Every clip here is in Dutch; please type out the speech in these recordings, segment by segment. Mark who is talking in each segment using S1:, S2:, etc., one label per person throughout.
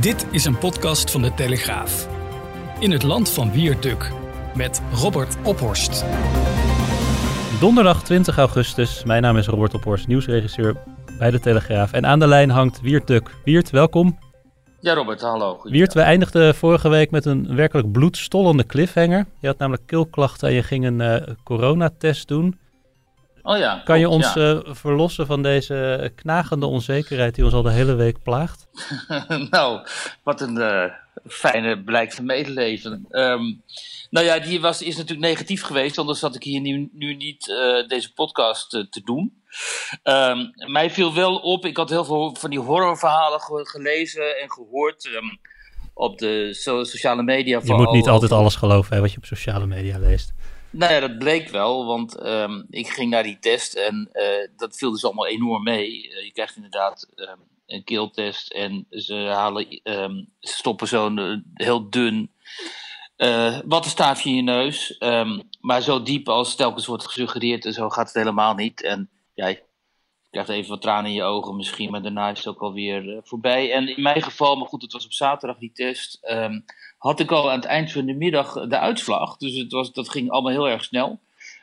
S1: Dit is een podcast van de Telegraaf. In het land van Wierduk met Robert Ophorst.
S2: Donderdag 20 augustus. Mijn naam is Robert Ophorst, nieuwsregisseur bij de Telegraaf. En aan de lijn hangt Wiert Duk. Wiert, welkom.
S3: Ja, Robert, hallo.
S2: Wiert, we eindigden vorige week met een werkelijk bloedstollende cliffhanger. Je had namelijk keelklachten en je ging een uh, coronatest doen.
S3: Oh ja.
S2: Kan je ons ja. uh, verlossen van deze knagende onzekerheid die ons al de hele week plaagt?
S3: nou, wat een uh, fijne blijk van medeleven. Um, nou ja, die was, is natuurlijk negatief geweest, anders had ik hier nu, nu niet uh, deze podcast te doen. Um, mij viel wel op, ik had heel veel van die horrorverhalen ge gelezen en gehoord um, op de so sociale media.
S2: Je moet niet altijd alles geloven hè, wat je op sociale media leest.
S3: Nou ja, dat bleek wel, want um, ik ging naar die test en uh, dat viel dus allemaal enorm mee. Uh, je krijgt inderdaad um, een keeltest en ze halen, um, stoppen zo'n uh, heel dun uh, wattenstaafje in je neus. maar zo diep als telkens wordt gesuggereerd en zo gaat het helemaal niet. En ja, je krijgt even wat tranen in je ogen misschien, maar daarna is het ook alweer voorbij. En in mijn geval, maar goed, het was op zaterdag die test had ik al aan het eind van de middag de uitslag. Dus het was, dat ging allemaal heel erg snel.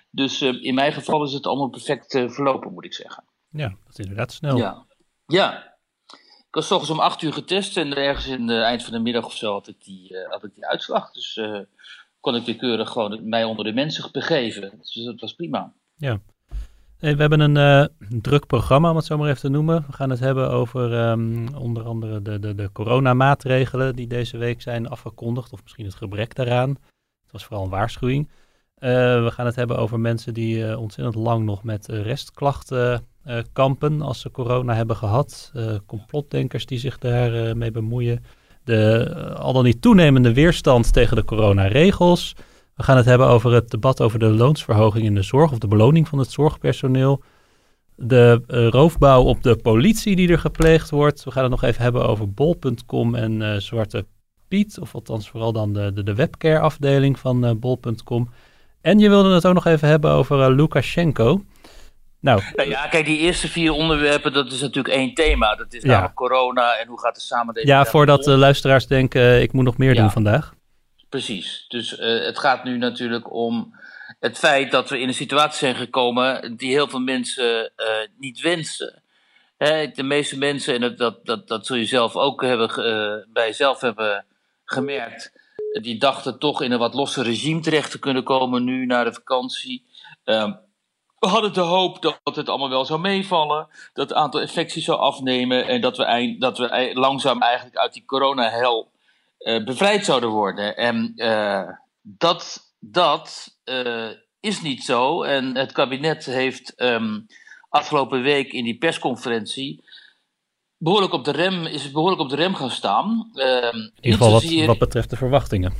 S3: Dus uh, in mijn geval is het allemaal perfect uh, verlopen, moet ik zeggen.
S2: Ja, dat is inderdaad snel.
S3: Ja. ja. Ik was ochtends om acht uur getest en ergens in het eind van de middag of zo had ik die, uh, had ik die uitslag. Dus kon ik weer keurig gewoon mij onder de mensen begeven. Dus dat was prima.
S2: Ja. We hebben een uh, druk programma, om het zo maar even te noemen. We gaan het hebben over um, onder andere de, de, de coronamaatregelen die deze week zijn afgekondigd. Of misschien het gebrek daaraan. Het was vooral een waarschuwing. Uh, we gaan het hebben over mensen die uh, ontzettend lang nog met restklachten kampen als ze corona hebben gehad. complotdenkers die zich daarmee mee bemoeien. De al dan niet toenemende weerstand tegen de coronaregels. We gaan het hebben over het debat over de loonsverhoging in de zorg of de beloning van het zorgpersoneel. De uh, roofbouw op de politie die er gepleegd wordt. We gaan het nog even hebben over bol.com en uh, Zwarte Piet. Of althans vooral dan de, de, de webcare afdeling van uh, bol.com. En je wilde het ook nog even hebben over Lukashenko.
S3: Nou, nou, ja, kijk, die eerste vier onderwerpen, dat is natuurlijk één thema. Dat is ja. namelijk corona en hoe gaat de samenleving...
S2: Ja, voordat de luisteraars denken, ik moet nog meer ja. doen vandaag.
S3: Precies. Dus uh, het gaat nu natuurlijk om het feit dat we in een situatie zijn gekomen die heel veel mensen uh, niet wensen. De meeste mensen, en dat, dat, dat, zul je zelf ook hebben, uh, bij jezelf hebben gemerkt, die dachten toch in een wat losse regime terecht te kunnen komen nu na de vakantie. Uh, we hadden de hoop dat het allemaal wel zou meevallen, dat het aantal infecties zou afnemen en dat we, eind, dat we langzaam eigenlijk uit die corona-hel bevrijd zouden worden. En uh, dat, dat uh, is niet zo. En het kabinet heeft um, afgelopen week in die persconferentie behoorlijk op de rem, is behoorlijk op de rem gaan staan.
S2: Ehm, in ieder geval wat, wat betreft de verwachtingen.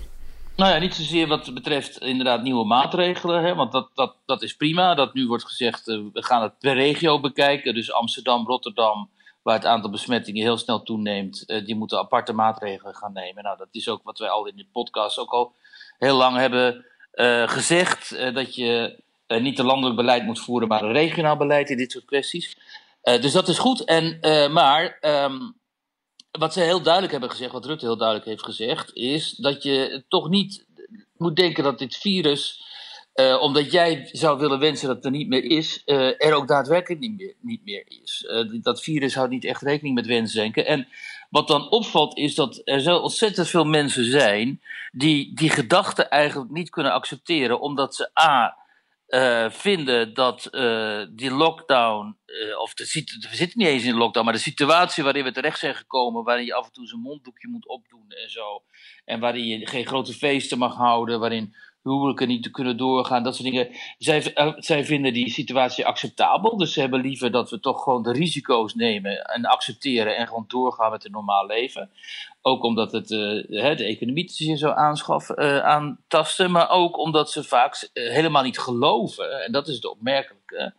S3: Nou ja, niet zozeer wat betreft inderdaad nieuwe maatregelen, hè, want dat, dat, dat is prima. Dat nu wordt gezegd, we gaan het per regio bekijken. Dus Amsterdam, Rotterdam, waar het aantal besmettingen heel snel toeneemt, uh, die moeten aparte maatregelen gaan nemen. Nou, dat is ook wat wij al in de podcast ook al heel lang hebben uh, gezegd. Uh, dat je niet een landelijk beleid moet voeren, maar een regionaal beleid in dit soort kwesties. dus dat is goed. En, maar um, wat ze heel duidelijk hebben gezegd, wat Rutte heel duidelijk heeft gezegd, is dat je toch niet moet denken dat dit virus uh, omdat jij zou willen wensen dat het er niet meer is, uh, er ook daadwerkelijk niet meer, niet meer is. Uh, dat virus houdt niet echt rekening met wensdenken. En wat dan opvalt is dat er zo ontzettend veel mensen zijn die die gedachte eigenlijk niet kunnen accepteren, omdat ze A. vinden dat die lockdown, of de, we zitten niet eens in de lockdown, maar de situatie waarin we terecht zijn gekomen, waarin je af en toe een monddoekje moet opdoen en zo, en waarin je geen grote feesten mag houden, waarin huwelijken niet te kunnen doorgaan, dat soort dingen. Zij, eh, zij vinden die situatie acceptabel, dus ze hebben liever dat we toch gewoon de risico's nemen en accepteren en gewoon doorgaan met een normaal leven. Ook omdat het uh, de economie zich zo aanschaf, uh, aantasten, maar ook omdat ze vaak helemaal niet geloven, en dat is het opmerkelijke,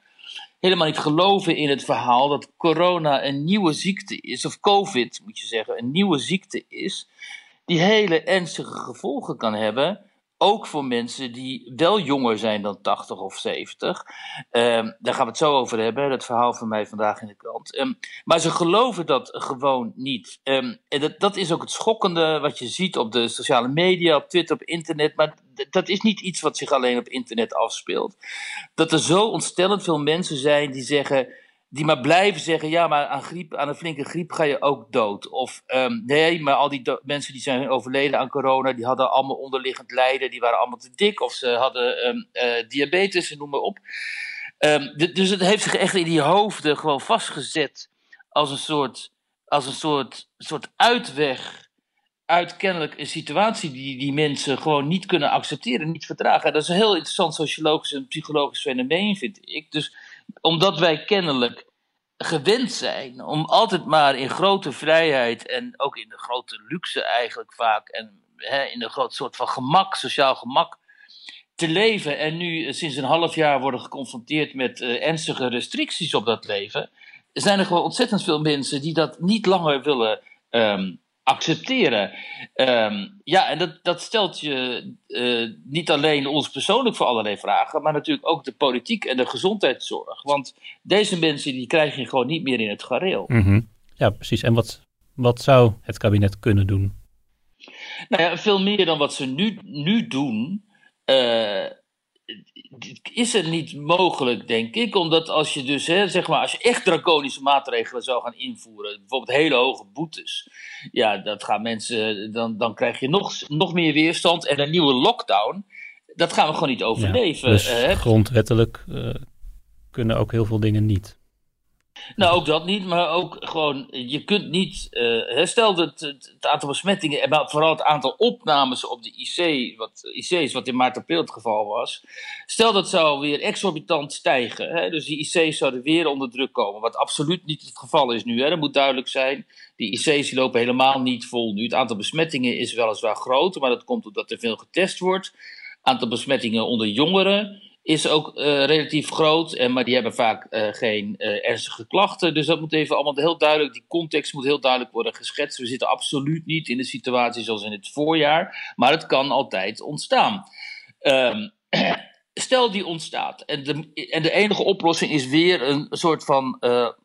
S3: helemaal niet geloven in het verhaal dat corona een nieuwe ziekte is, of COVID moet je zeggen, een nieuwe ziekte is, die hele ernstige gevolgen kan hebben ook voor mensen die wel jonger zijn dan 80 of 70. Um, daar gaan we het zo over hebben, dat verhaal van mij vandaag in de krant. Um, maar ze geloven dat gewoon niet. Um, en dat, dat is ook het schokkende wat je ziet op de sociale media, op Twitter, op internet. Maar dat is niet iets wat zich alleen op internet afspeelt. Dat er zo ontstellend veel mensen zijn die zeggen die maar blijven zeggen, ja, maar aan, griep, aan een flinke griep ga je ook dood. Of um, nee, maar al die mensen die zijn overleden aan corona, die hadden allemaal onderliggend lijden, die waren allemaal te dik of ze hadden um, uh, diabetes, noem maar op. Um, dus het heeft zich echt in die hoofden gewoon vastgezet als een soort, als een soort, soort uitweg uit kennelijk een situatie die die mensen gewoon niet kunnen accepteren, niet verdragen. Dat is een heel interessant sociologisch en psychologisch fenomeen, vind ik. Dus omdat wij kennelijk gewend zijn om altijd maar in grote vrijheid en ook in de grote luxe eigenlijk vaak en hè, in een groot soort van gemak, sociaal gemak te leven. En nu sinds een half jaar worden geconfronteerd met uh, ernstige restricties op dat leven, zijn er gewoon ontzettend veel mensen die dat niet langer willen um, accepteren. Um, ja, en dat, dat stelt je uh, niet alleen ons persoonlijk voor allerlei vragen, maar natuurlijk ook de politiek en de gezondheidszorg. Want deze mensen die krijg je gewoon niet meer in het gareel.
S2: Mm -hmm. Ja, precies. En wat, wat zou het kabinet kunnen doen?
S3: Nou ja, veel meer dan wat ze nu, nu doen. Uh, is het niet mogelijk, denk ik. Omdat als je dus, hè, zeg maar, als je echt draconische maatregelen zou gaan invoeren, bijvoorbeeld hele hoge boetes, ja, dat gaan mensen, dan, dan krijg je nog, nog meer weerstand en een nieuwe lockdown. Dat gaan we gewoon niet overleven.
S2: Ja, dus grondwettelijk uh, kunnen ook heel veel dingen niet.
S3: Nou, ook dat niet, maar ook gewoon, je kunt niet, uh, stel dat het, aantal besmettingen, en vooral het aantal opnames op de IC, wat, IC's, wat in maart april het geval was, stel dat zou weer exorbitant stijgen, hè, dus die IC's zouden weer onder druk komen, wat absoluut niet het geval is nu, hè, dat moet duidelijk zijn. Die IC's die lopen helemaal niet vol nu. Het aantal besmettingen is weliswaar groot, maar dat komt omdat er veel getest wordt. Aantal besmettingen onder jongeren is ook uh, relatief groot, en, maar die hebben vaak uh, geen uh, ernstige klachten. Dus dat moet even allemaal heel duidelijk, die context moet heel duidelijk worden geschetst. We zitten absoluut niet in de situatie zoals in het voorjaar, maar het kan altijd ontstaan. Um, stel die ontstaat en de, en de enige oplossing is weer een soort van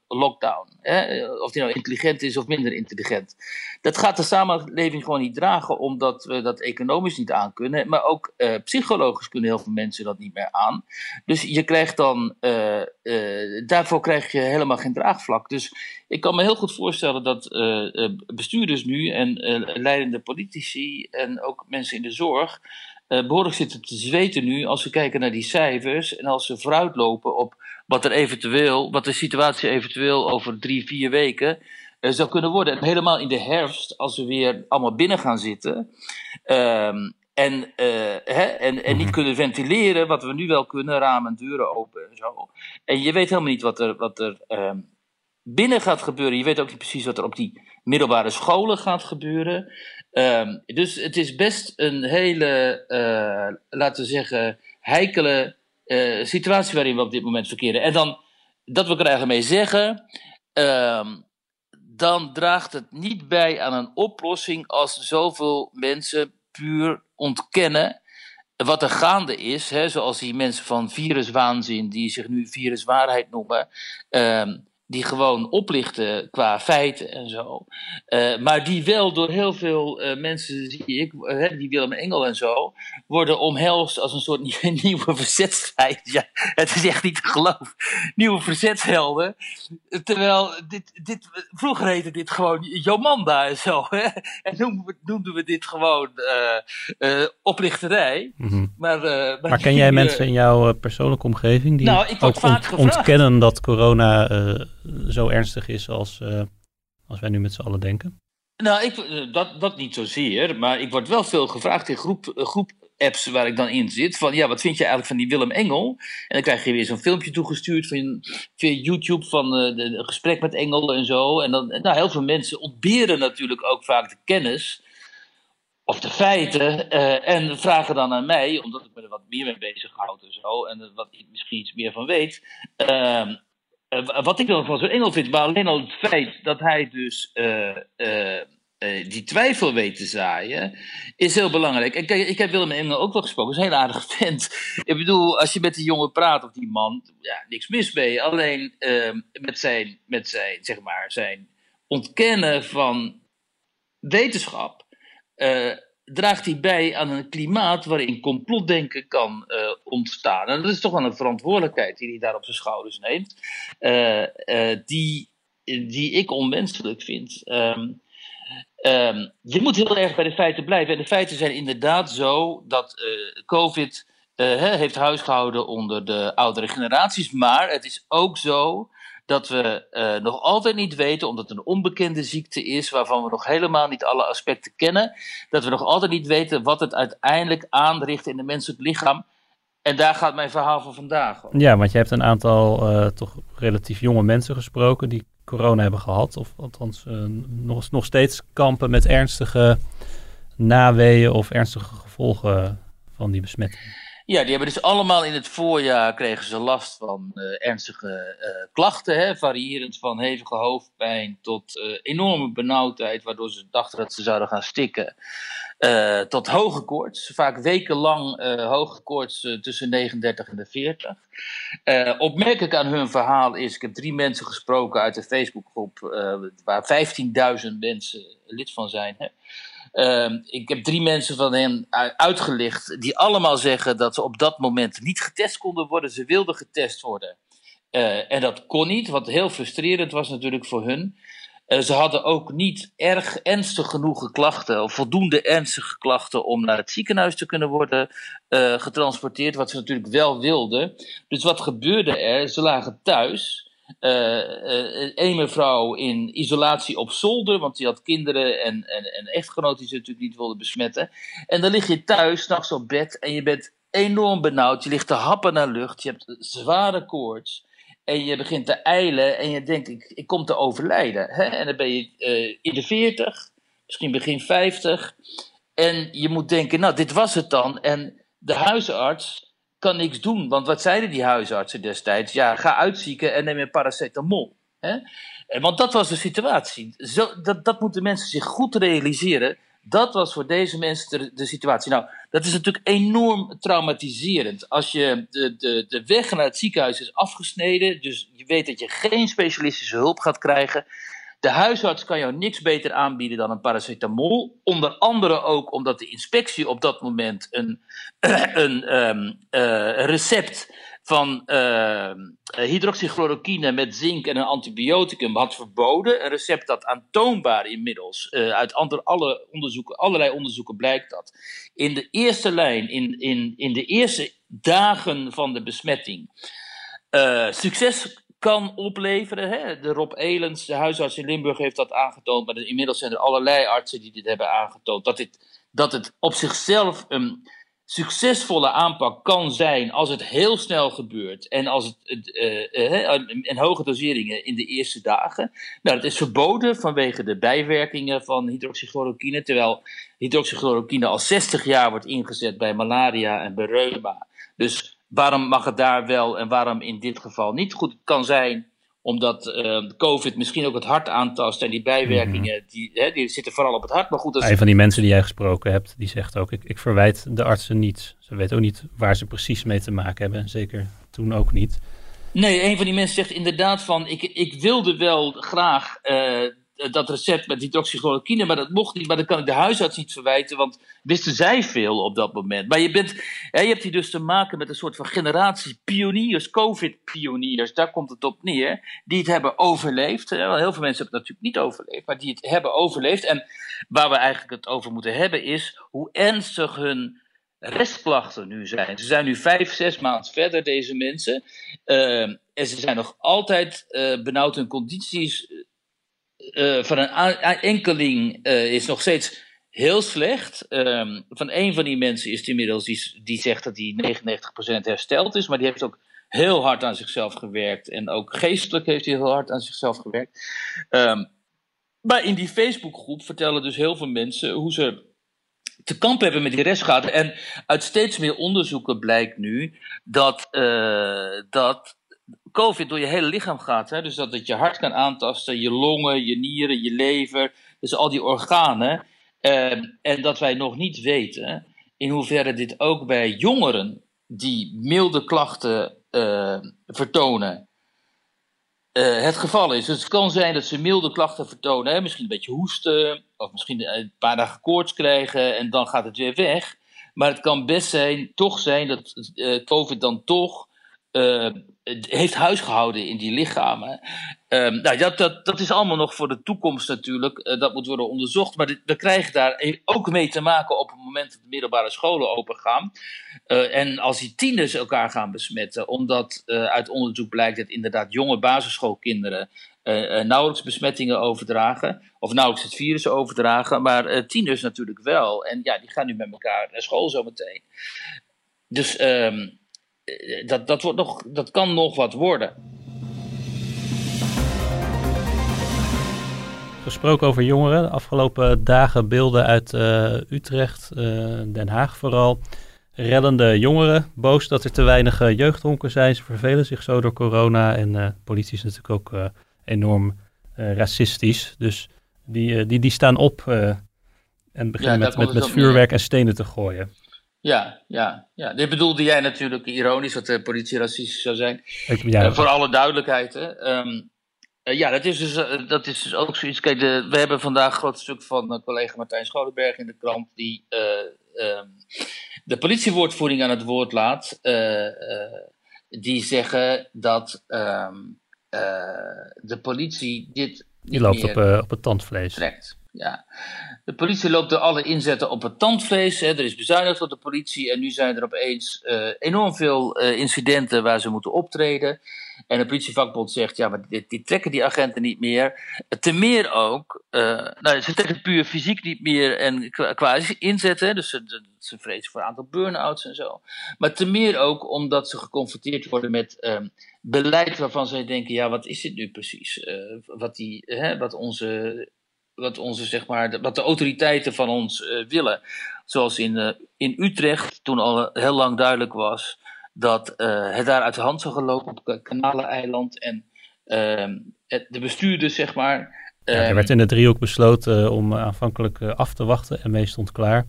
S3: lockdown. Hè? Of die nou intelligent is of minder intelligent. Dat gaat de samenleving gewoon niet dragen, omdat we dat economisch niet aan kunnen. Maar ook uh, psychologisch kunnen heel veel mensen dat niet meer aan. Dus je krijgt dan, daarvoor krijg je helemaal geen draagvlak. Dus ik kan me heel goed voorstellen dat bestuurders nu en leidende politici en ook mensen in de zorg. Behoorlijk zitten te zweten nu als we kijken naar die cijfers en als ze vooruitlopen op wat er eventueel, wat de situatie eventueel over drie, vier weken uh, zou kunnen worden. En helemaal in de herfst, als we weer allemaal binnen gaan zitten. Um, en, uh, hè, en, en niet mhm. kunnen ventileren, wat we nu wel kunnen, ramen en deuren open en zo. En je weet helemaal niet wat er, wat er um, binnen gaat gebeuren. Je weet ook niet precies wat er op die middelbare scholen gaat gebeuren. Um, dus het is best een hele, uh, laten we zeggen, heikele uh, situatie waarin we op dit moment verkeren. En dan, dat wil ik er eigenlijk mee zeggen, uh, dan draagt het niet bij aan een oplossing als zoveel mensen puur ontkennen wat er gaande is. Hè, zoals die mensen van viruswaanzin, die zich nu viruswaarheid noemen. Uh, die gewoon oplichten qua feiten en zo. Uh, maar die wel door heel veel uh, mensen, zie ik, uh, die Willem Engel en zo, worden omhelst als een soort nieuwe verzetstrijd. Ja, het is echt niet te geloven. Nieuwe verzetshelden. Terwijl, dit, dit, vroeger heette dit gewoon Jomanda en zo. Hè? En noemden we, noemden we dit gewoon oplichterij. Mm -hmm. maar,
S2: maar, maar, ken jij mensen in jouw persoonlijke omgeving die nou, ook ont, ontkennen dat corona zo ernstig is als, uh, als wij nu met z'n allen denken?
S3: Nou, ik, dat, dat niet zozeer, maar ik word wel veel gevraagd in groep, groep apps waar ik dan in zit. Van ja, wat vind je eigenlijk van die Willem Engel? En dan krijg je weer zo'n filmpje toegestuurd van, via YouTube van uh, de, gesprek met Engel en zo. En dan, nou, heel veel mensen ontberen natuurlijk ook vaak de kennis of de feiten. En vragen dan aan mij, omdat ik me er wat meer mee bezig houd en zo. En wat ik misschien iets meer van weet. Uh, wat ik dan van zo'n Engel vind, maar alleen al het feit dat hij dus uh, die twijfel weet te zaaien, is heel belangrijk. En ik heb Willem Engel ook wel gesproken, is een heel aardig vent. Ik bedoel, als je met die jongen praat of die man, ja, niks mis mee. Alleen uh, met, zijn, met zijn, zeg maar, zijn ontkennen van wetenschap, draagt hij bij aan een klimaat waarin complotdenken kan uh, ontstaan. En dat is toch wel een verantwoordelijkheid die hij daar op zijn schouders neemt, die, die ik onmenselijk vind. Um, Um, je moet heel erg bij de feiten blijven. En de feiten zijn inderdaad zo dat COVID uh, heeft huisgehouden onder de oudere generaties. Maar het is ook zo dat we uh, nog altijd niet weten, omdat het een onbekende ziekte is, waarvan we nog helemaal niet alle aspecten kennen, dat we nog altijd niet weten wat het uiteindelijk aanricht in het menselijk lichaam. En daar gaat mijn verhaal van vandaag
S2: om. Ja, want je hebt een aantal toch relatief jonge mensen gesproken die corona hebben gehad. Of althans uh, nog, nog steeds kampen met ernstige naweeën of ernstige gevolgen van die besmetting.
S3: Ja, die hebben dus allemaal in het voorjaar kregen ze last van uh, ernstige uh, klachten, hè, variërend van hevige hoofdpijn tot uh, enorme benauwdheid, waardoor ze dachten dat ze zouden gaan stikken, tot hoge koorts, vaak wekenlang hoge koorts tussen 39 en de 40. opmerkelijk aan hun verhaal is, ik heb drie mensen gesproken uit de Facebookgroep, waar 15.000 mensen lid van zijn. Hè. Uh, ik heb drie mensen van hen uitgelicht die allemaal zeggen dat ze op dat moment niet getest konden worden. Ze wilden getest worden. Uh, en dat kon niet, wat heel frustrerend was natuurlijk voor hun. Uh, ze hadden ook niet erg ernstig genoeg klachten, of voldoende ernstige klachten, om naar het ziekenhuis te kunnen worden uh, getransporteerd, wat ze natuurlijk wel wilden. Dus wat gebeurde er? Ze lagen thuis. Een mevrouw in isolatie op zolder, want die had kinderen en, en, en echtgenoot die ze natuurlijk niet wilde besmetten. En dan lig je thuis, s'nachts op bed, en je bent enorm benauwd. Je ligt te happen naar lucht, je hebt zware koorts. En je begint te eilen en je denkt, ik, kom te overlijden. Hè? En dan ben je uh, in de 40, misschien begin 50. En je moet denken, nou, dit was het dan. En de huisarts kan niks doen. Want wat zeiden die huisartsen destijds? Ja, ga uitzieken en neem een paracetamol. Hè? Want dat was de situatie. Zo, dat, dat moeten mensen zich goed realiseren. Dat was voor deze mensen de, de, situatie. Nou, dat is natuurlijk enorm traumatiserend. Als je de, de, de weg naar het ziekenhuis is afgesneden, dus je weet dat je geen specialistische hulp gaat krijgen, de huisarts kan jou niks beter aanbieden dan een paracetamol. Onder andere ook omdat de inspectie op dat moment een, een um, uh, recept van uh, hydroxychloroquine met zink en een antibioticum had verboden. Een recept dat aantoonbaar inmiddels uh, uit alle onderzoeken, allerlei onderzoeken blijkt dat in de eerste lijn, in, in, in de eerste dagen van de besmetting, uh, succes kan opleveren. Hè? De Rob Elens, de huisarts in Limburg, heeft dat aangetoond. Maar inmiddels zijn er allerlei artsen die dit hebben aangetoond. Dat, dit, dat het op zichzelf een succesvolle aanpak kan zijn als het heel snel gebeurt. En als het uh, uh, in hoge doseringen in de eerste dagen. Nou, dat is verboden vanwege de bijwerkingen van hydroxychloroquine. Terwijl hydroxychloroquine al 60 jaar wordt ingezet bij malaria en bij. Dus waarom mag het daar wel en waarom in dit geval niet? Goed, het kan zijn omdat uh, COVID misschien ook het hart aantast en die bijwerkingen, mhm. die, hè, die zitten vooral op het hart. Maar goed,
S2: Een van die mensen die jij gesproken hebt, die zegt ook, ik, ik verwijt de artsen niets. Ze weten ook niet waar ze precies mee te maken hebben en zeker toen ook niet.
S3: Nee, een van die mensen zegt inderdaad van, ik, ik wilde wel graag uh, dat recept met hydroxychloroquine, maar dat mocht niet. Maar dan kan ik de huisarts niet verwijten, want wisten zij veel op dat moment. Maar je, bent, hè, je hebt hier dus te maken met een soort van generatie pioniers, COVID-pioniers, daar komt het op neer, die het hebben overleefd. Heel veel mensen hebben het natuurlijk niet overleefd, maar die het hebben overleefd. En waar we eigenlijk het over moeten hebben is hoe ernstig hun restklachten nu zijn. Ze zijn nu vijf, zes maanden verder, deze mensen. Uh, en ze zijn nog altijd uh, benauwd. Hun condities uh, van een enkeling uh, is nog steeds heel slecht. Ehm, van een van die mensen is het inmiddels die, zegt dat hij 99% hersteld is, maar die heeft ook heel hard aan zichzelf gewerkt. En ook geestelijk heeft hij heel hard aan zichzelf gewerkt. Um, maar in die Facebookgroep vertellen dus heel veel mensen hoe ze te kamp hebben met die restschade. En uit steeds meer onderzoeken blijkt nu dat, uh, dat COVID door je hele lichaam gaat. Hè? Dus dat het je hart kan aantasten, je longen, je nieren, je lever. Dus al die organen. Uh, en dat wij nog niet weten in hoeverre dit ook bij jongeren die milde klachten uh, vertonen. Uh, het geval is. Dus het kan zijn dat ze milde klachten vertonen. Hè? Misschien een beetje hoesten. Of misschien een paar dagen koorts krijgen. En dan gaat het weer weg. Maar het kan best zijn, toch zijn dat uh, COVID dan toch uh, heeft huisgehouden in die lichamen. Um, nou, dat, dat, dat is allemaal nog voor de toekomst natuurlijk. Uh, dat moet worden onderzocht. Maar we krijgen daar ook mee te maken op het moment dat de middelbare scholen open gaan. Uh, en als die tieners elkaar gaan besmetten, omdat uit onderzoek blijkt dat inderdaad jonge basisschoolkinderen nauwelijks besmettingen overdragen. Of nauwelijks het virus overdragen. Maar tieners natuurlijk wel. En ja, die gaan nu met elkaar naar school zometeen. Dus. Um, dat, dat, wordt nog, dat kan nog wat worden.
S2: Gesproken over jongeren, de afgelopen dagen beelden uit uh, Utrecht, uh, Den Haag vooral. Reddende jongeren, boos dat er te weinig uh, jeugdhonken zijn. Ze vervelen zich zo door corona en de politie is natuurlijk ook enorm racistisch. Dus die, die, die staan op en beginnen ja, met, met, met vuurwerk en stenen te gooien.
S3: Ja, ja, ja. Dit bedoelde jij natuurlijk ironisch, dat de politie racistisch zou zijn. Ik, ja, uh, voor alle duidelijkheid. Hè. Um, uh, ja, dat is, dus, uh, dat is dus ook zoiets. Kijk, de, we hebben vandaag een groot stuk van collega Martijn Scholenberg in de krant, die um, de politiewoordvoering aan het woord laat. die zeggen dat um, de politie dit.
S2: Die loopt op, op het tandvlees.
S3: Trekt. Ja. De politie loopt door alle inzetten op het tandvlees. Hè. Er is bezuinigd op de politie en nu zijn er opeens uh, enorm veel uh, incidenten waar ze moeten optreden. En de politievakbond zegt, ja, maar dit trekken die agenten niet meer. Ten meer ook, uh, nou, ze trekken puur fysiek niet meer en qua, qua inzetten. Dus ze, ze vrezen voor een aantal burn-outs en zo. Maar ten meer ook omdat ze geconfronteerd worden met um, beleid waarvan zij denken, ja, wat is dit nu precies? wat, die, hè, wat onze wat, onze, zeg maar, wat de autoriteiten van ons uh, willen. Zoals in, uh, in Utrecht, toen al heel lang duidelijk was dat uh, het daar uit de hand zou gaan lopen op Kanaleneiland. En ehm, het, de bestuurders, zeg maar.
S2: Ja, er ehm, werd in de driehoek besloten om aanvankelijk af te wachten. ME stond klaar.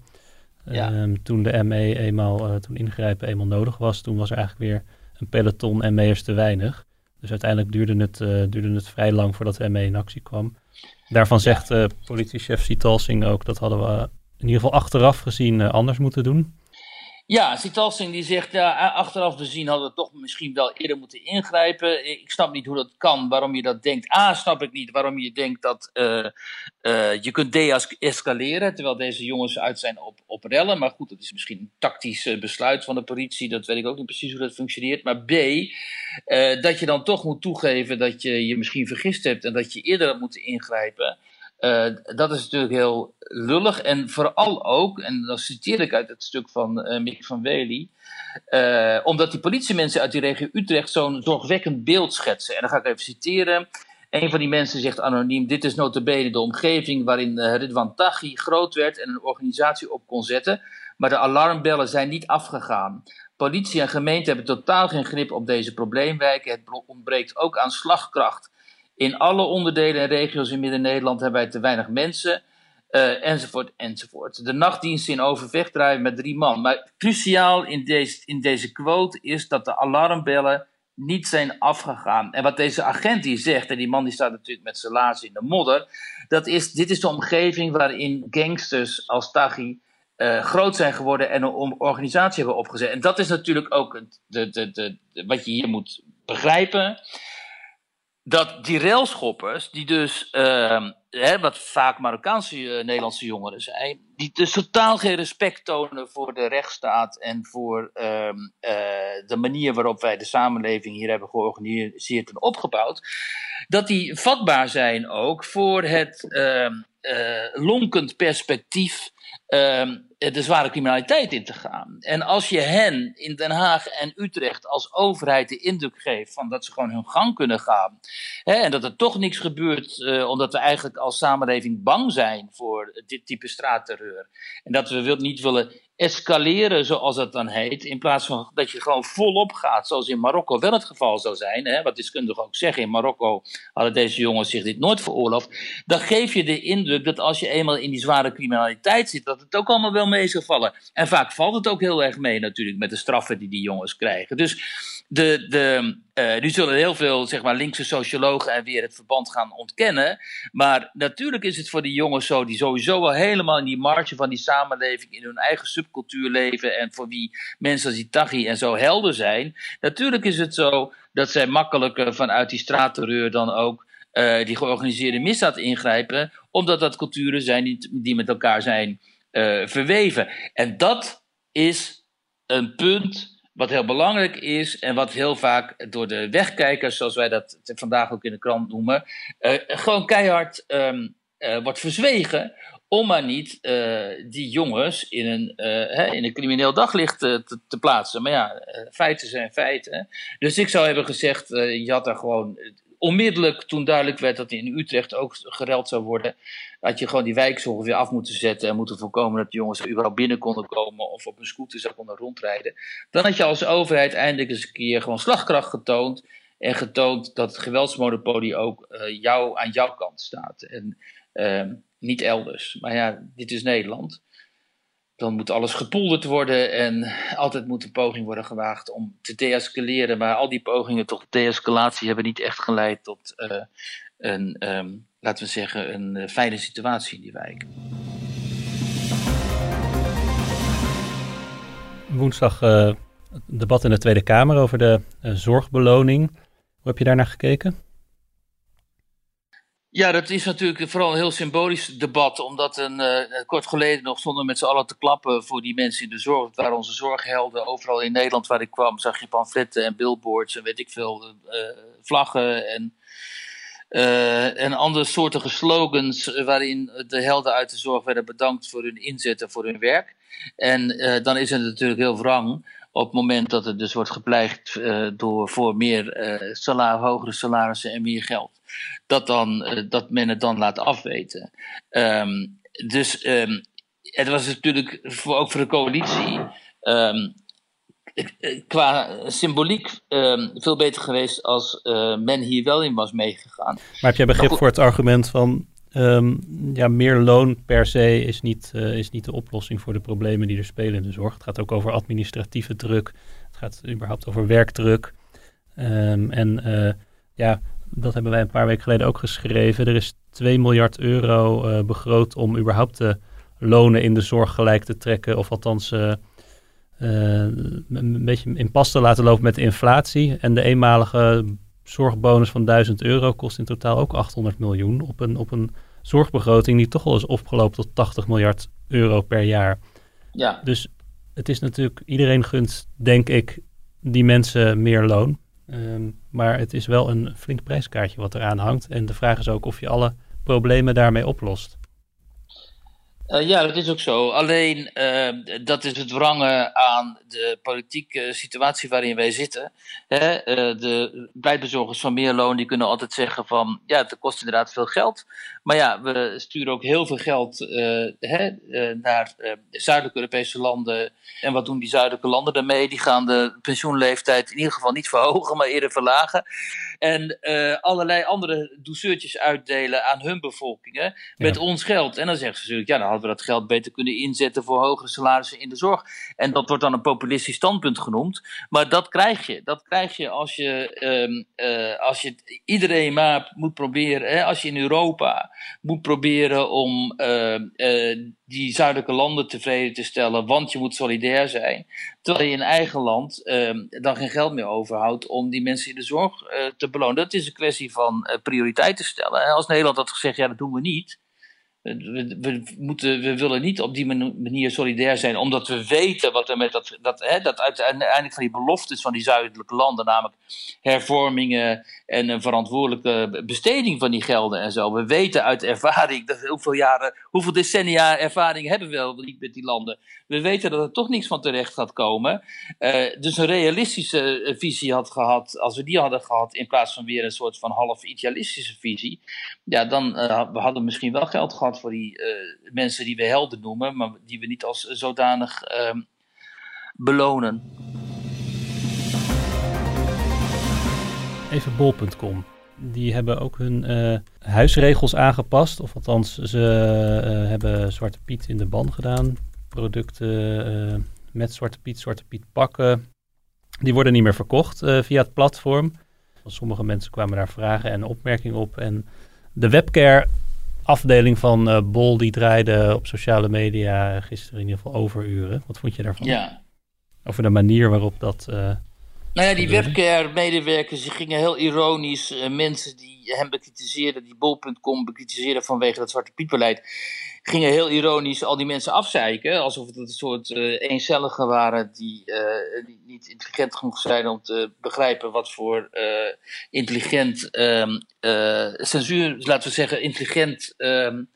S2: Ja. Um, toen de ME eenmaal, toen ingrijpen eenmaal nodig was, toen was er eigenlijk weer een peloton ME'ers te weinig. Dus uiteindelijk duurde het, duurde het vrij lang voordat de ME in actie kwam. Daarvan zegt uh, politiechef Sitalsing ook, dat hadden we in ieder geval achteraf gezien uh, anders moeten doen.
S3: Ja, Sitalsing die zegt, ja, achteraf gezien hadden we toch misschien wel eerder moeten ingrijpen. Ik snap niet hoe dat kan, waarom je dat denkt. A, snap ik niet waarom je denkt dat uh, uh, je kunt de-escaleren, terwijl deze jongens uit zijn op, op rellen. Maar goed, dat is misschien een tactisch besluit van de politie, dat weet ik ook niet precies hoe dat functioneert. Maar B, dat je dan toch moet toegeven dat je je misschien vergist hebt en dat je eerder had moeten ingrijpen. Uh, dat is natuurlijk heel lullig. En vooral ook, en dan citeer ik uit het stuk van uh, Mick van Wely, uh, omdat die politiemensen uit die regio Utrecht zo'n zorgwekkend beeld schetsen. En dan ga ik even citeren. Een van die mensen zegt anoniem: Dit is notabene de omgeving waarin Ridwan Taghi groot werd en een organisatie op kon zetten. Maar de alarmbellen zijn niet afgegaan. Politie en gemeente hebben totaal geen grip op deze probleemwijken. Het ontbreekt ook aan slagkracht. In alle onderdelen en regio's in Midden-Nederland hebben wij te weinig mensen. Uh, enzovoort, enzovoort. De nachtdiensten in Overvecht draaien met drie man. Maar cruciaal in deze, in deze quote is dat de alarmbellen niet zijn afgegaan. En wat deze agent die zegt, en die man die staat natuurlijk met zijn laarzen in de modder, dat is, dit is de omgeving waarin gangsters als Taghi uh, groot zijn geworden en een organisatie hebben opgezet. En dat is natuurlijk ook de, de, de, wat je hier moet begrijpen dat die railschoppers, die dus uh, hè, wat vaak Marokkaanse Nederlandse jongeren zijn, die dus totaal geen respect tonen voor de rechtsstaat en voor ehm, de manier waarop wij de samenleving hier hebben georganiseerd en opgebouwd, dat die vatbaar zijn ook voor het ehm, lonkend perspectief Ehm, de zware criminaliteit in te gaan. En als je hen in Den Haag en Utrecht als overheid de indruk geeft van dat ze gewoon hun gang kunnen gaan. Hè, en dat er toch niks gebeurt, uh, omdat we eigenlijk als samenleving bang zijn voor dit type straatterreur. En dat we niet willen escaleren, zoals dat dan heet, in plaats van dat je gewoon volop gaat, zoals in Marokko wel het geval zou zijn, hè, wat deskundigen ook zeggen, in Marokko hadden deze jongens zich dit nooit veroorloofd, dan geef je de indruk dat als je eenmaal in die zware criminaliteit zit, dat het ook allemaal wel mee zal vallen. En vaak valt het ook heel erg mee natuurlijk met de straffen die die jongens krijgen. Dus de, de, uh, nu zullen heel veel zeg maar, linkse sociologen en weer het verband gaan ontkennen. Maar natuurlijk is het voor die jongens zo, die sowieso al helemaal in die marge van die samenleving, in hun eigen subcultuur leven. En voor wie mensen als Itaghi en zo helder zijn. Natuurlijk is het zo dat zij makkelijker vanuit die straatterreur dan ook uh, die georganiseerde misdaad ingrijpen. Omdat dat culturen zijn die, die met elkaar zijn uh, verweven. En dat is een punt wat heel belangrijk is en wat heel vaak door de wegkijkers, zoals wij dat vandaag ook in de krant noemen, uh, gewoon keihard uh, wordt verzwegen. Om maar niet uh, die jongens in een, hè, in een crimineel daglicht te, te, plaatsen. Maar ja, feiten zijn feiten. Dus ik zou hebben gezegd, je had daar gewoon onmiddellijk, toen duidelijk werd dat in Utrecht ook gereld zou worden, had je gewoon die wijk ongeveer af moeten zetten en moeten voorkomen dat jongens er überhaupt binnen konden komen of op een scooter zou konden rondrijden. Dan had je als overheid eindelijk eens een keer gewoon slagkracht getoond en getoond dat het geweldsmonopolie ook jou, aan jouw kant staat en uh, niet elders. Maar ja, dit is Nederland. Dan moet alles gepolderd worden en altijd moet een poging worden gewaagd om te deescaleren. Maar al die pogingen tot deescalatie hebben niet echt geleid tot uh, een um, laten we zeggen, een uh, fijne situatie in die wijk.
S2: Woensdag uh, debat in de Tweede Kamer over de zorgbeloning. Hoe heb je daarnaar gekeken?
S3: Ja, dat is natuurlijk vooral een heel symbolisch debat, omdat een, uh, kort geleden nog stonden met z'n allen te klappen voor die mensen in de zorg. Dat waren onze zorghelden. Overal in Nederland waar ik kwam zag je pamfletten en billboards en weet ik veel, uh, vlaggen en en andere soortige slogans eh, waarin de helden uit de zorg werden bedankt voor hun inzet en voor hun werk. En dan is het natuurlijk heel wrang op het moment dat het dus wordt gepleegd uh, door voor meer uh, salar, hogere salarissen en meer geld. Dat, dan, uh, dat men het dan laat afweten. Um, dus um, het was natuurlijk voor, ook voor de coalitie um, qua symboliek veel beter geweest als men hier wel in was meegegaan.
S2: Maar heb jij begrip voor het argument van um, ja, meer loon per se is niet, uh, is niet de oplossing voor de problemen die er spelen in de zorg? Het gaat ook over administratieve druk, het gaat überhaupt over werkdruk. Um, en uh, ja, dat hebben wij een paar weken geleden ook geschreven. Er is 2 miljard euro begroot om überhaupt de lonen in de zorg gelijk te trekken, of althans uh, een beetje in pas te laten lopen met de inflatie. En de eenmalige zorgbonus van 1000 euro kost in totaal ook 800 miljoen op een, op een zorgbegroting die toch al is opgelopen tot 80 miljard euro per jaar.
S3: Ja.
S2: Dus het is natuurlijk, iedereen gunt, denk ik, die mensen meer loon. Um, maar het is wel een flink prijskaartje wat eraan hangt. En de vraag is ook of je alle problemen daarmee oplost.
S3: Uh, ja, dat is ook zo. Alleen uh, dat is het wrangen aan de politieke situatie waarin wij zitten. Hè? Uh, de pleitbezorgers van meer loon die kunnen altijd zeggen van ja, het kost inderdaad veel geld. Maar ja, we sturen ook heel veel geld hè, naar zuidelijke Europese landen. En wat doen die zuidelijke landen daarmee? Die gaan de pensioenleeftijd in ieder geval niet verhogen, maar eerder verlagen. En allerlei andere douceurtjes uitdelen aan hun bevolkingen met ja. ons geld. En dan zeggen ze natuurlijk, ja, dan hadden we dat geld beter kunnen inzetten voor hogere salarissen in de zorg. En dat wordt dan een populistisch standpunt genoemd. Maar dat krijg je. Dat krijg je als je, um, uh, als je iedereen maar moet proberen, hè, als je in Europa moet proberen om uh, uh, die zuidelijke landen tevreden te stellen, want je moet solidair zijn. Terwijl je in eigen land uh, dan geen geld meer overhoudt om die mensen in de zorg uh, te belonen. Dat is een kwestie van prioriteiten stellen. Als Nederland had gezegd, ja, dat doen we niet we, we, moeten, we willen niet op die manier solidair zijn, omdat we weten wat er met dat, dat, hè, dat uiteindelijk van die beloftes van die zuidelijke landen, namelijk hervormingen en een verantwoordelijke besteding van die gelden en zo. We weten uit ervaring, dat hoeveel jaren, hoeveel decennia ervaring hebben we wel niet met die landen. We weten dat er toch niks van terecht gaat komen. Uh, dus een realistische eh, visie had gehad, als we die hadden gehad, in plaats van weer een soort van half idealistische visie, ja, dan uh, we hadden misschien wel geld gehad voor die uh, mensen die we helden noemen, maar die we niet als zodanig uh, belonen.
S2: Even bol.com. Die hebben ook hun uh, huisregels aangepast. Of althans, ze uh, hebben Zwarte Piet in de ban gedaan. Producten met Zwarte Piet, Zwarte Piet pakken. Die worden niet meer verkocht via het platform. Sommige mensen kwamen daar vragen en opmerkingen op. En de webcare afdeling van uh, Bol die draaide op sociale media gisteren in ieder geval overuren. Wat vond je daarvan?
S3: Ja.
S2: Over de manier waarop dat. Uh,
S3: nou ja, die webcare-medewerkers gingen heel ironisch uh, mensen die hem bekritiseerden, die Bol.com bekritiseerden vanwege dat Zwarte Piet-beleid, gingen heel ironisch al die mensen afzeiken. Alsof het een soort uh, eencelligen waren die, uh, die, niet intelligent genoeg zijn om te begrijpen wat voor uh, intelligent um, censuur, laten we zeggen, intelligent um,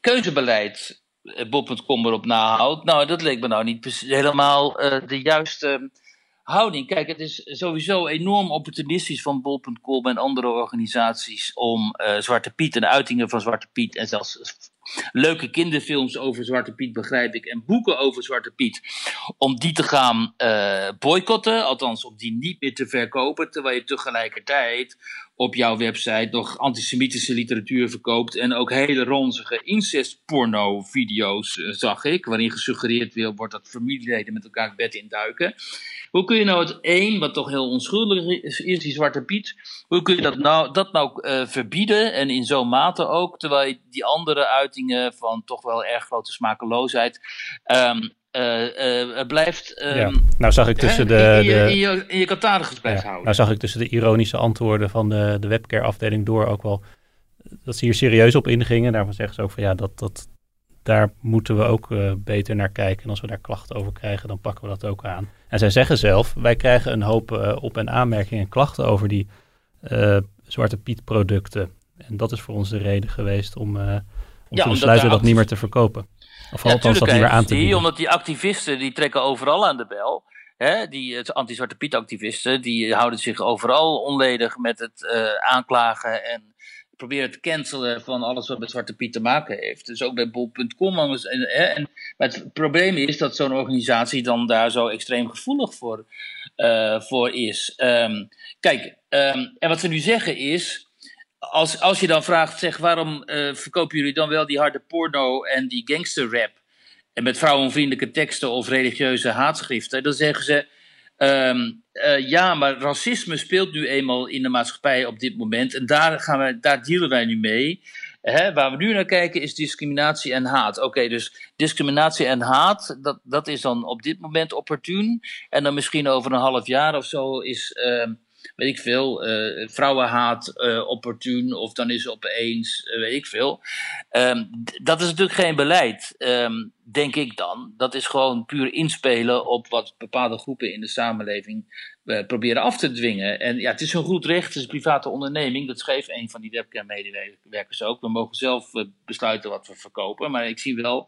S3: keuzebeleid Bob.com erop nahoudt. Nou, dat leek me nou niet helemaal de juiste houding. Kijk, het is sowieso enorm opportunistisch van Bol.com en andere organisaties om uh, Zwarte Piet en uitingen van Zwarte Piet en zelfs leuke kinderfilms over Zwarte Piet, begrijp ik, en boeken over Zwarte Piet, om die te gaan uh, boycotten, althans om die niet meer te verkopen, terwijl je tegelijkertijd op jouw website nog antisemitische literatuur verkoopt en ook hele ronzige incestporno-video's, uh, zag ik, waarin gesuggereerd wordt dat familieleden met elkaar het bed induiken. Hoe kun je nou het één, wat toch heel onschuldig is, is die Zwarte Piet, hoe kun je dat nou, dat nou uh, verbieden en in zo'n mate ook, terwijl je die andere uitingen van toch wel erg grote smakeloosheid um, uh, uh, blijft. Um,
S2: ja. Nou zag ik tussen de.
S3: In je, in je, in je catalogus blijft ja. houden.
S2: Nou zag ik tussen de ironische antwoorden van de, de webcare-afdeling door ook wel. dat ze hier serieus op ingingen. Daarvan zeggen ze ook van ja, dat, dat, daar moeten we ook uh, beter naar kijken. En als we daar klachten over krijgen, dan pakken we dat ook aan. En zij zeggen zelf, wij krijgen een hoop uh, op- en aanmerkingen en klachten over die uh, Zwarte Piet producten. En dat is voor ons de reden geweest om, om ja, te besluiten dat niet meer te verkopen. Of ja, althans dat niet meer aan te bieden.
S3: Omdat die activisten, die trekken overal aan de bel. Hè, die anti-Zwarte Piet activisten, die houden zich overal onledig met het aanklagen en proberen te cancelen van alles wat met Zwarte Piet te maken heeft. Dus ook bij bol.com. En, en, maar het probleem is dat zo'n organisatie dan daar zo extreem gevoelig voor, uh, voor is. Um, kijk, um, en wat ze nu zeggen is. Als, als je dan vraagt, zeg, waarom uh, verkopen jullie dan wel die harde porno en die gangsterrap? En met vrouwenvriendelijke teksten of religieuze haatschriften, dan zeggen ze Um, uh, ja, maar racisme speelt nu eenmaal in de maatschappij op dit moment. En daar, gaan we, daar dealen wij nu mee. Waar we nu naar kijken is discriminatie en haat. Oké, dus discriminatie en haat, dat, dat is dan op dit moment opportun. En dan misschien over een half jaar of zo is, uh, weet ik veel, uh, vrouwenhaat uh, opportun. Of dan is opeens, uh, weet ik veel. Um, dat is natuurlijk geen beleid. Um, denk ik dan. Dat is gewoon puur inspelen op wat bepaalde groepen in de samenleving proberen af te dwingen. En ja, het is een goed recht, het is een private onderneming. Dat schreef een van die webcam-medewerkers ook. We mogen zelf besluiten wat we verkopen. Maar ik zie wel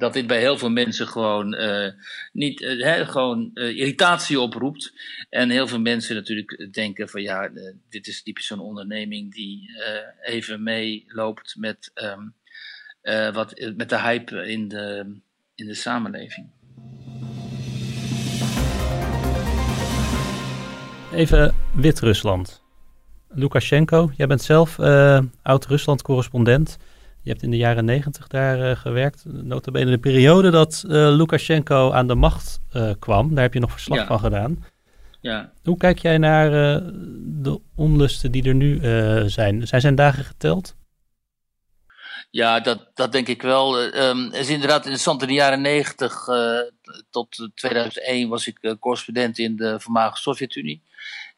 S3: dat dit bij heel veel mensen gewoon, uh, niet, hè, gewoon irritatie oproept. En heel veel mensen natuurlijk denken van ja, dit is typisch zo'n onderneming die even meeloopt met... Uh, wat, met de hype in de, in de samenleving.
S2: Even Wit-Rusland. Lukashenko, jij bent zelf oud-Rusland-correspondent. Je hebt in de jaren negentig daar uh, gewerkt. Notabene de periode dat uh, Lukashenko aan de macht kwam. Daar heb je nog verslag ja. van gedaan.
S3: Ja.
S2: Hoe kijk jij naar de onlusten die er nu zijn? Zijn zijn dagen geteld?
S3: Ja, dat, dat denk ik wel. Um, is inderdaad interessant. In de jaren 90 uh, tot 2001 was ik uh, correspondent in de voormalige Sovjet-Unie.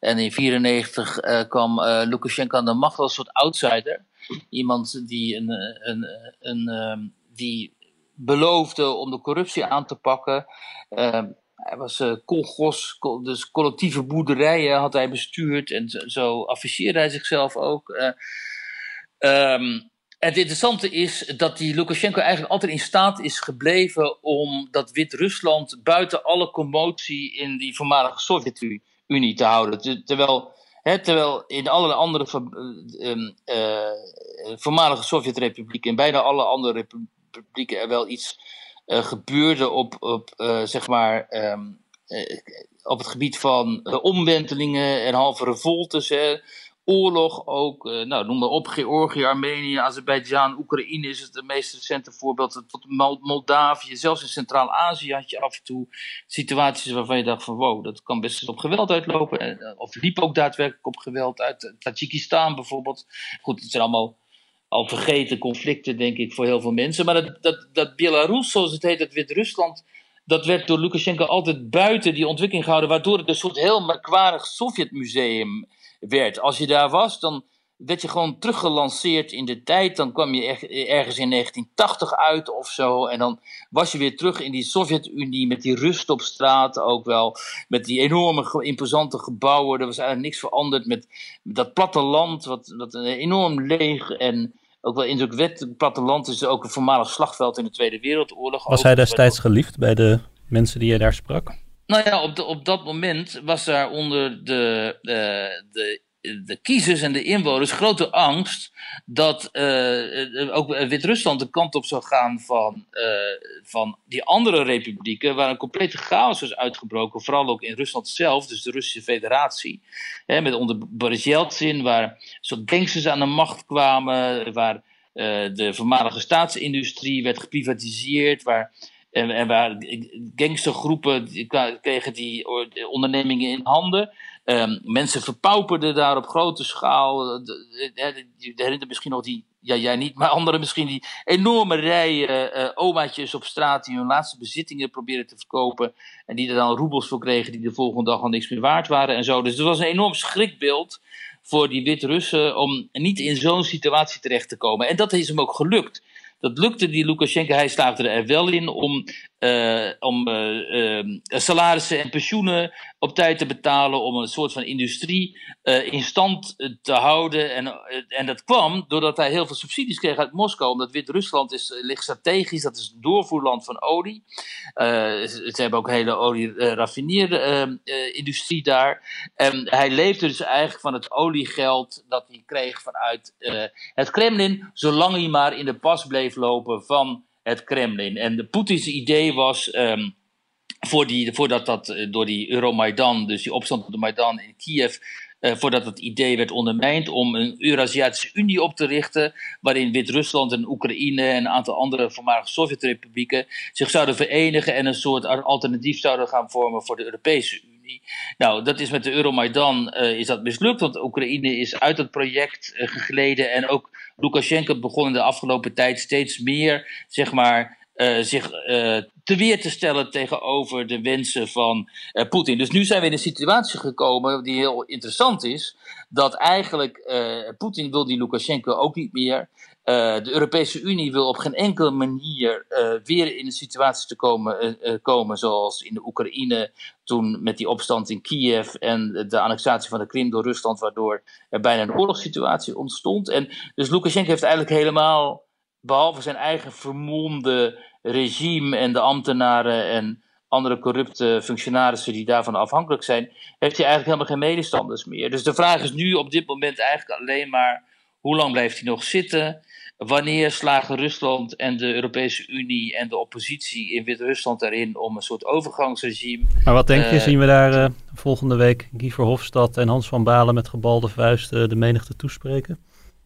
S3: En in 1994 uh, kwam Lukashenko aan de macht als een soort outsider. Iemand die, een, een, een, um, die beloofde om de corruptie aan te pakken. Ehm, hij was uh, kolgos, dus collectieve boerderijen had hij bestuurd en zo, zo afficheerde hij zichzelf ook. Um, het interessante is dat die Lukashenko eigenlijk altijd in staat is gebleven om dat Wit-Rusland buiten alle commotie in die voormalige Sovjet-Unie te houden. Terwijl, terwijl in alle andere uh, voormalige Sovjet-republieken, in bijna alle andere republieken er wel iets uh, gebeurde op, op zeg maar. Um, op het gebied van omwentelingen en halve revoltes. Hè oorlog ook. Uh, nou, noem maar op, Georgië, Armenië, Azerbeidzjan, Oekraïne is het meest recente voorbeeld. Tot Moldavië, zelfs in Centraal-Azië had je af en toe situaties waarvan je dacht van wow, dat kan best op geweld uitlopen. Eh, of liep ook daadwerkelijk op geweld uit Tajikistan bijvoorbeeld. Goed, het zijn allemaal al vergeten conflicten, denk ik, voor heel veel mensen. Maar dat, dat, dat Belarus, zoals het heet, dat Wit-Rusland, dat werd door Lukashenko altijd buiten die ontwikkeling gehouden, waardoor het een soort heel merkwaardig Sovjetmuseum werd. Als je daar was, dan werd je gewoon teruggelanceerd in de tijd. Dan kwam je ergens in 1980 uit of zo. En dan was je weer terug in die Sovjet-Unie met die rust op straat ook wel. Met die enorme, imposante gebouwen. Er was eigenlijk niks veranderd met, dat platteland, wat, wat enorm leeg en ook wel indrukwekkend. Het platteland is ook een voormalig slagveld in de Tweede Wereldoorlog.
S2: Was hij destijds geliefd bij de mensen die je daar sprak?
S3: Nou ja, op, op dat moment was daar onder de, de, de, de kiezers en de inwoners grote angst dat uh, ook Wit-Rusland de kant op zou gaan van, van die andere republieken, waar een complete chaos was uitgebroken, vooral ook in Rusland zelf, dus de Russische Federatie. Hè, met onder Boris Yeltsin, waar soort gangsters aan de macht kwamen, waar de voormalige staatsindustrie werd geprivatiseerd, waar en, en waar gangstergroepen kregen die ondernemingen in handen. Um, mensen verpauperden daar op grote schaal. Je herinnert misschien nog die, ja jij niet, maar anderen misschien die enorme rijen uh, omaatjes op straat die hun laatste bezittingen probeerden te verkopen. En die er dan roebels voor kregen die de volgende dag al niks meer waard waren en zo. Dus het was een enorm schrikbeeld voor die Wit-Russen om niet in zo'n situatie terecht te komen. En dat is hem ook gelukt. Dat lukte die Lukashenko. Hij slaagde er wel in om, uh, om uh, uh, salarissen en pensioenen op tijd te betalen. Om een soort van industrie in stand te houden. En, en dat kwam doordat hij heel veel subsidies kreeg uit Moskou. Omdat Wit-Rusland is, ligt strategisch. Dat is het doorvoerland van olie. ze hebben ook een hele olie-raffineerde-industrie daar. En hij leefde dus eigenlijk van het oliegeld dat hij kreeg vanuit het Kremlin. Zolang hij maar in de pas bleef lopen van het Kremlin. En de Poetins idee was. Um, voor die, voordat dat eh, door die Euromaidan, dus die opstand op de Maidan in Kiev, uh, voordat het idee werd ondermijnd om een Eurasiatische Unie op te richten, waarin Wit-Rusland en Oekraïne en een aantal andere voormalige Sovjetrepublieken zich zouden verenigen en een soort alternatief zouden gaan vormen voor de Europese Unie. Nou, dat is met de Euromaidan uh, is dat mislukt, want Oekraïne is uit het project gegleden en ook Lukashenko begon in de afgelopen tijd steeds meer, zeg maar, uh, zich uh, te weer te stellen tegenover de wensen van uh, Poetin. Dus nu zijn we in een situatie gekomen die heel interessant is. Dat eigenlijk Poetin wil die Lukashenko ook niet meer. de Europese Unie wil op geen enkele manier weer in een situatie te komen, komen zoals in de Oekraïne toen met die opstand in Kiev en de annexatie van de Krim door Rusland, waardoor er bijna een oorlogssituatie ontstond. En dus Lukashenko heeft eigenlijk helemaal, behalve zijn eigen vermomde regime en de ambtenaren en andere corrupte functionarissen die daarvan afhankelijk zijn, heeft hij eigenlijk helemaal geen medestanders meer. Dus de vraag is nu op dit moment eigenlijk alleen maar hoe lang blijft hij nog zitten? Wanneer slagen Rusland en de Europese Unie en de oppositie in Wit-Rusland erin om een soort overgangsregime.
S2: Maar wat denk je, uh, zien we daar uh, volgende week Guy Verhofstadt en Hans van Balen met gebalde vuisten de menigte toespreken?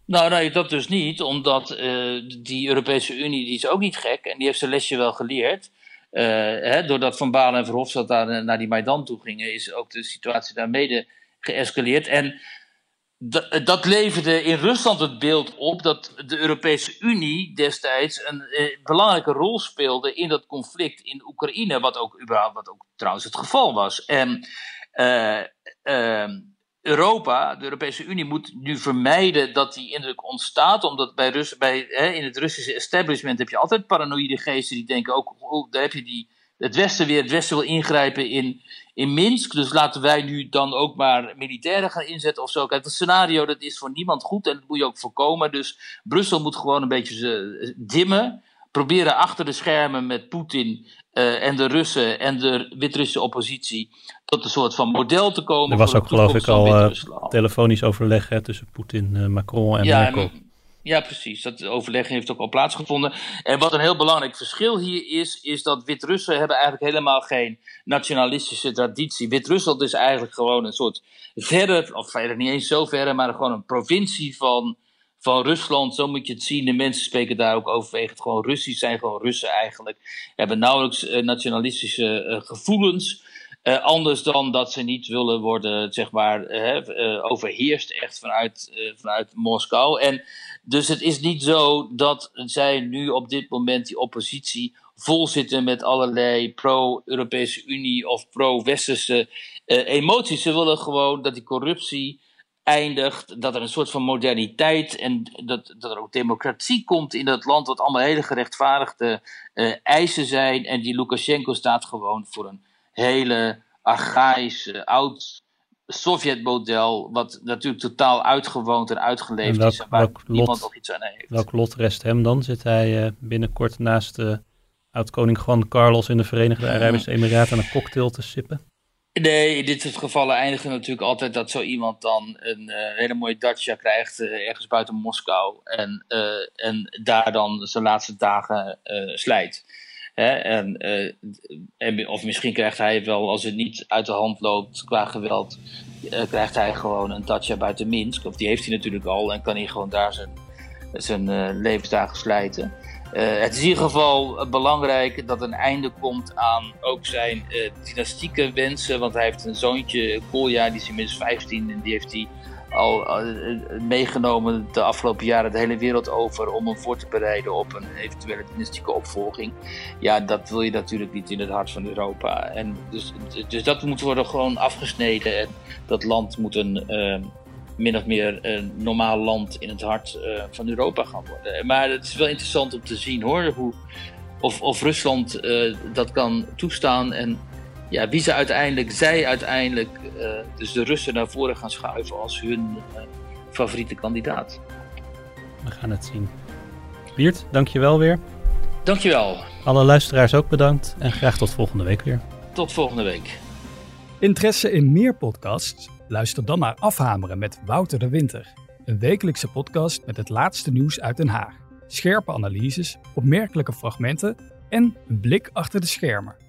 S3: Nou, nee, dat dus niet, omdat uh, die Europese Unie die is ook niet gek en die heeft zijn lesje wel geleerd. Hè, doordat Van Balen en Verhofstadt daar naar die Maidan toe gingen, is ook de situatie daar mede geëscaleerd. En dat, leverde in Rusland het beeld op dat de Europese Unie destijds een eh, belangrijke rol speelde in dat conflict in Oekraïne, wat ook, überhaupt, wat ook trouwens het geval was. En uh, uh, Europa, de Europese Unie, moet nu vermijden dat die indruk ontstaat. Omdat bij Rus, bij, hè, in het Russische establishment heb je altijd paranoïde geesten die denken ook, oh, daar heb je die, het Westen weer, het Westen wil ingrijpen in, in Minsk. Dus laten wij nu dan ook maar militairen gaan inzetten of zo. Kijk, het scenario dat is voor niemand goed en dat moet je ook voorkomen. Dus Brussel moet gewoon een beetje dimmen. Proberen achter de schermen met Poetin uh, en de Russen en de Wit-Russische oppositie tot een soort van model te komen.
S2: Er was ook geloof ik al uh, telefonisch overleg hè, tussen Poetin, uh, Macron en
S3: ja,
S2: Merkel.
S3: Ja, precies. Dat overleg heeft ook al plaatsgevonden. En wat een heel belangrijk verschil hier is, is dat Wit-Russen hebben eigenlijk helemaal geen nationalistische traditie. Wit-Rusland is eigenlijk gewoon een soort verder, of verder niet eens zo verder, maar gewoon een provincie van, van Rusland. Zo moet je het zien. De mensen spreken daar ook overwegend gewoon Russisch, zijn gewoon Russen eigenlijk. Hebben nauwelijks uh, nationalistische uh, gevoelens. Uh, anders dan dat ze niet willen worden, zeg maar, overheerst echt vanuit, vanuit Moskou. En dus het is niet zo dat zij nu op dit moment die oppositie vol zitten met allerlei pro-Europese Unie of pro-Westerse emoties. Ze willen gewoon dat die corruptie eindigt, dat er een soort van moderniteit en dat, dat er ook democratie komt in dat land, wat allemaal hele gerechtvaardigde uh, eisen zijn. En die Lukashenko staat gewoon voor een hele archaïsche, oud Sovjet-model, wat natuurlijk totaal uitgewoond en uitgeleefd is, waar welk niemand nog iets aan heeft.
S2: Welk lot rest hem dan? Zit hij uh, binnenkort naast uh, oud-koning Juan Carlos in de Verenigde Arabische Emiraten een cocktail te sippen?
S3: Nee, in dit soort gevallen eindigen natuurlijk altijd dat zo iemand dan een uh, hele mooie dacia krijgt ergens buiten Moskou en, en daar dan zijn laatste dagen slijt. Hè? En, of misschien krijgt hij wel, als het niet uit de hand loopt qua geweld, krijgt hij gewoon een Dacia buiten Minsk. Of die heeft hij natuurlijk al en kan hij gewoon daar zijn, zijn levensdagen slijten. Het is in ieder geval belangrijk dat een einde komt aan ook zijn dynastieke wensen. Want hij heeft een zoontje, Kolja, die is inmiddels 15 en die heeft hij al uh, meegenomen de afgelopen jaren de hele wereld over om hem voor te bereiden op een eventuele dynastieke opvolging. Ja, dat wil je natuurlijk niet in het hart van Europa. En dus, dus dat moet worden gewoon afgesneden. En dat land moet een min of meer een normaal land in het hart uh, van Europa gaan worden. Maar het is wel interessant om te zien hoor, hoe, of, of Rusland dat kan toestaan en ja, wie ze uiteindelijk, zij uiteindelijk, uh, dus de Russen naar voren gaan schuiven als hun uh, favoriete kandidaat.
S2: We gaan het zien. Wiert, dankjewel weer.
S3: Dankjewel.
S2: Alle luisteraars ook bedankt en graag tot volgende week weer.
S3: Tot volgende week.
S1: Interesse in meer podcasts? Luister dan naar Afhameren met Wouter de Winter. Een wekelijkse podcast met het laatste nieuws uit Den Haag. Scherpe analyses, opmerkelijke fragmenten en een blik achter de schermen.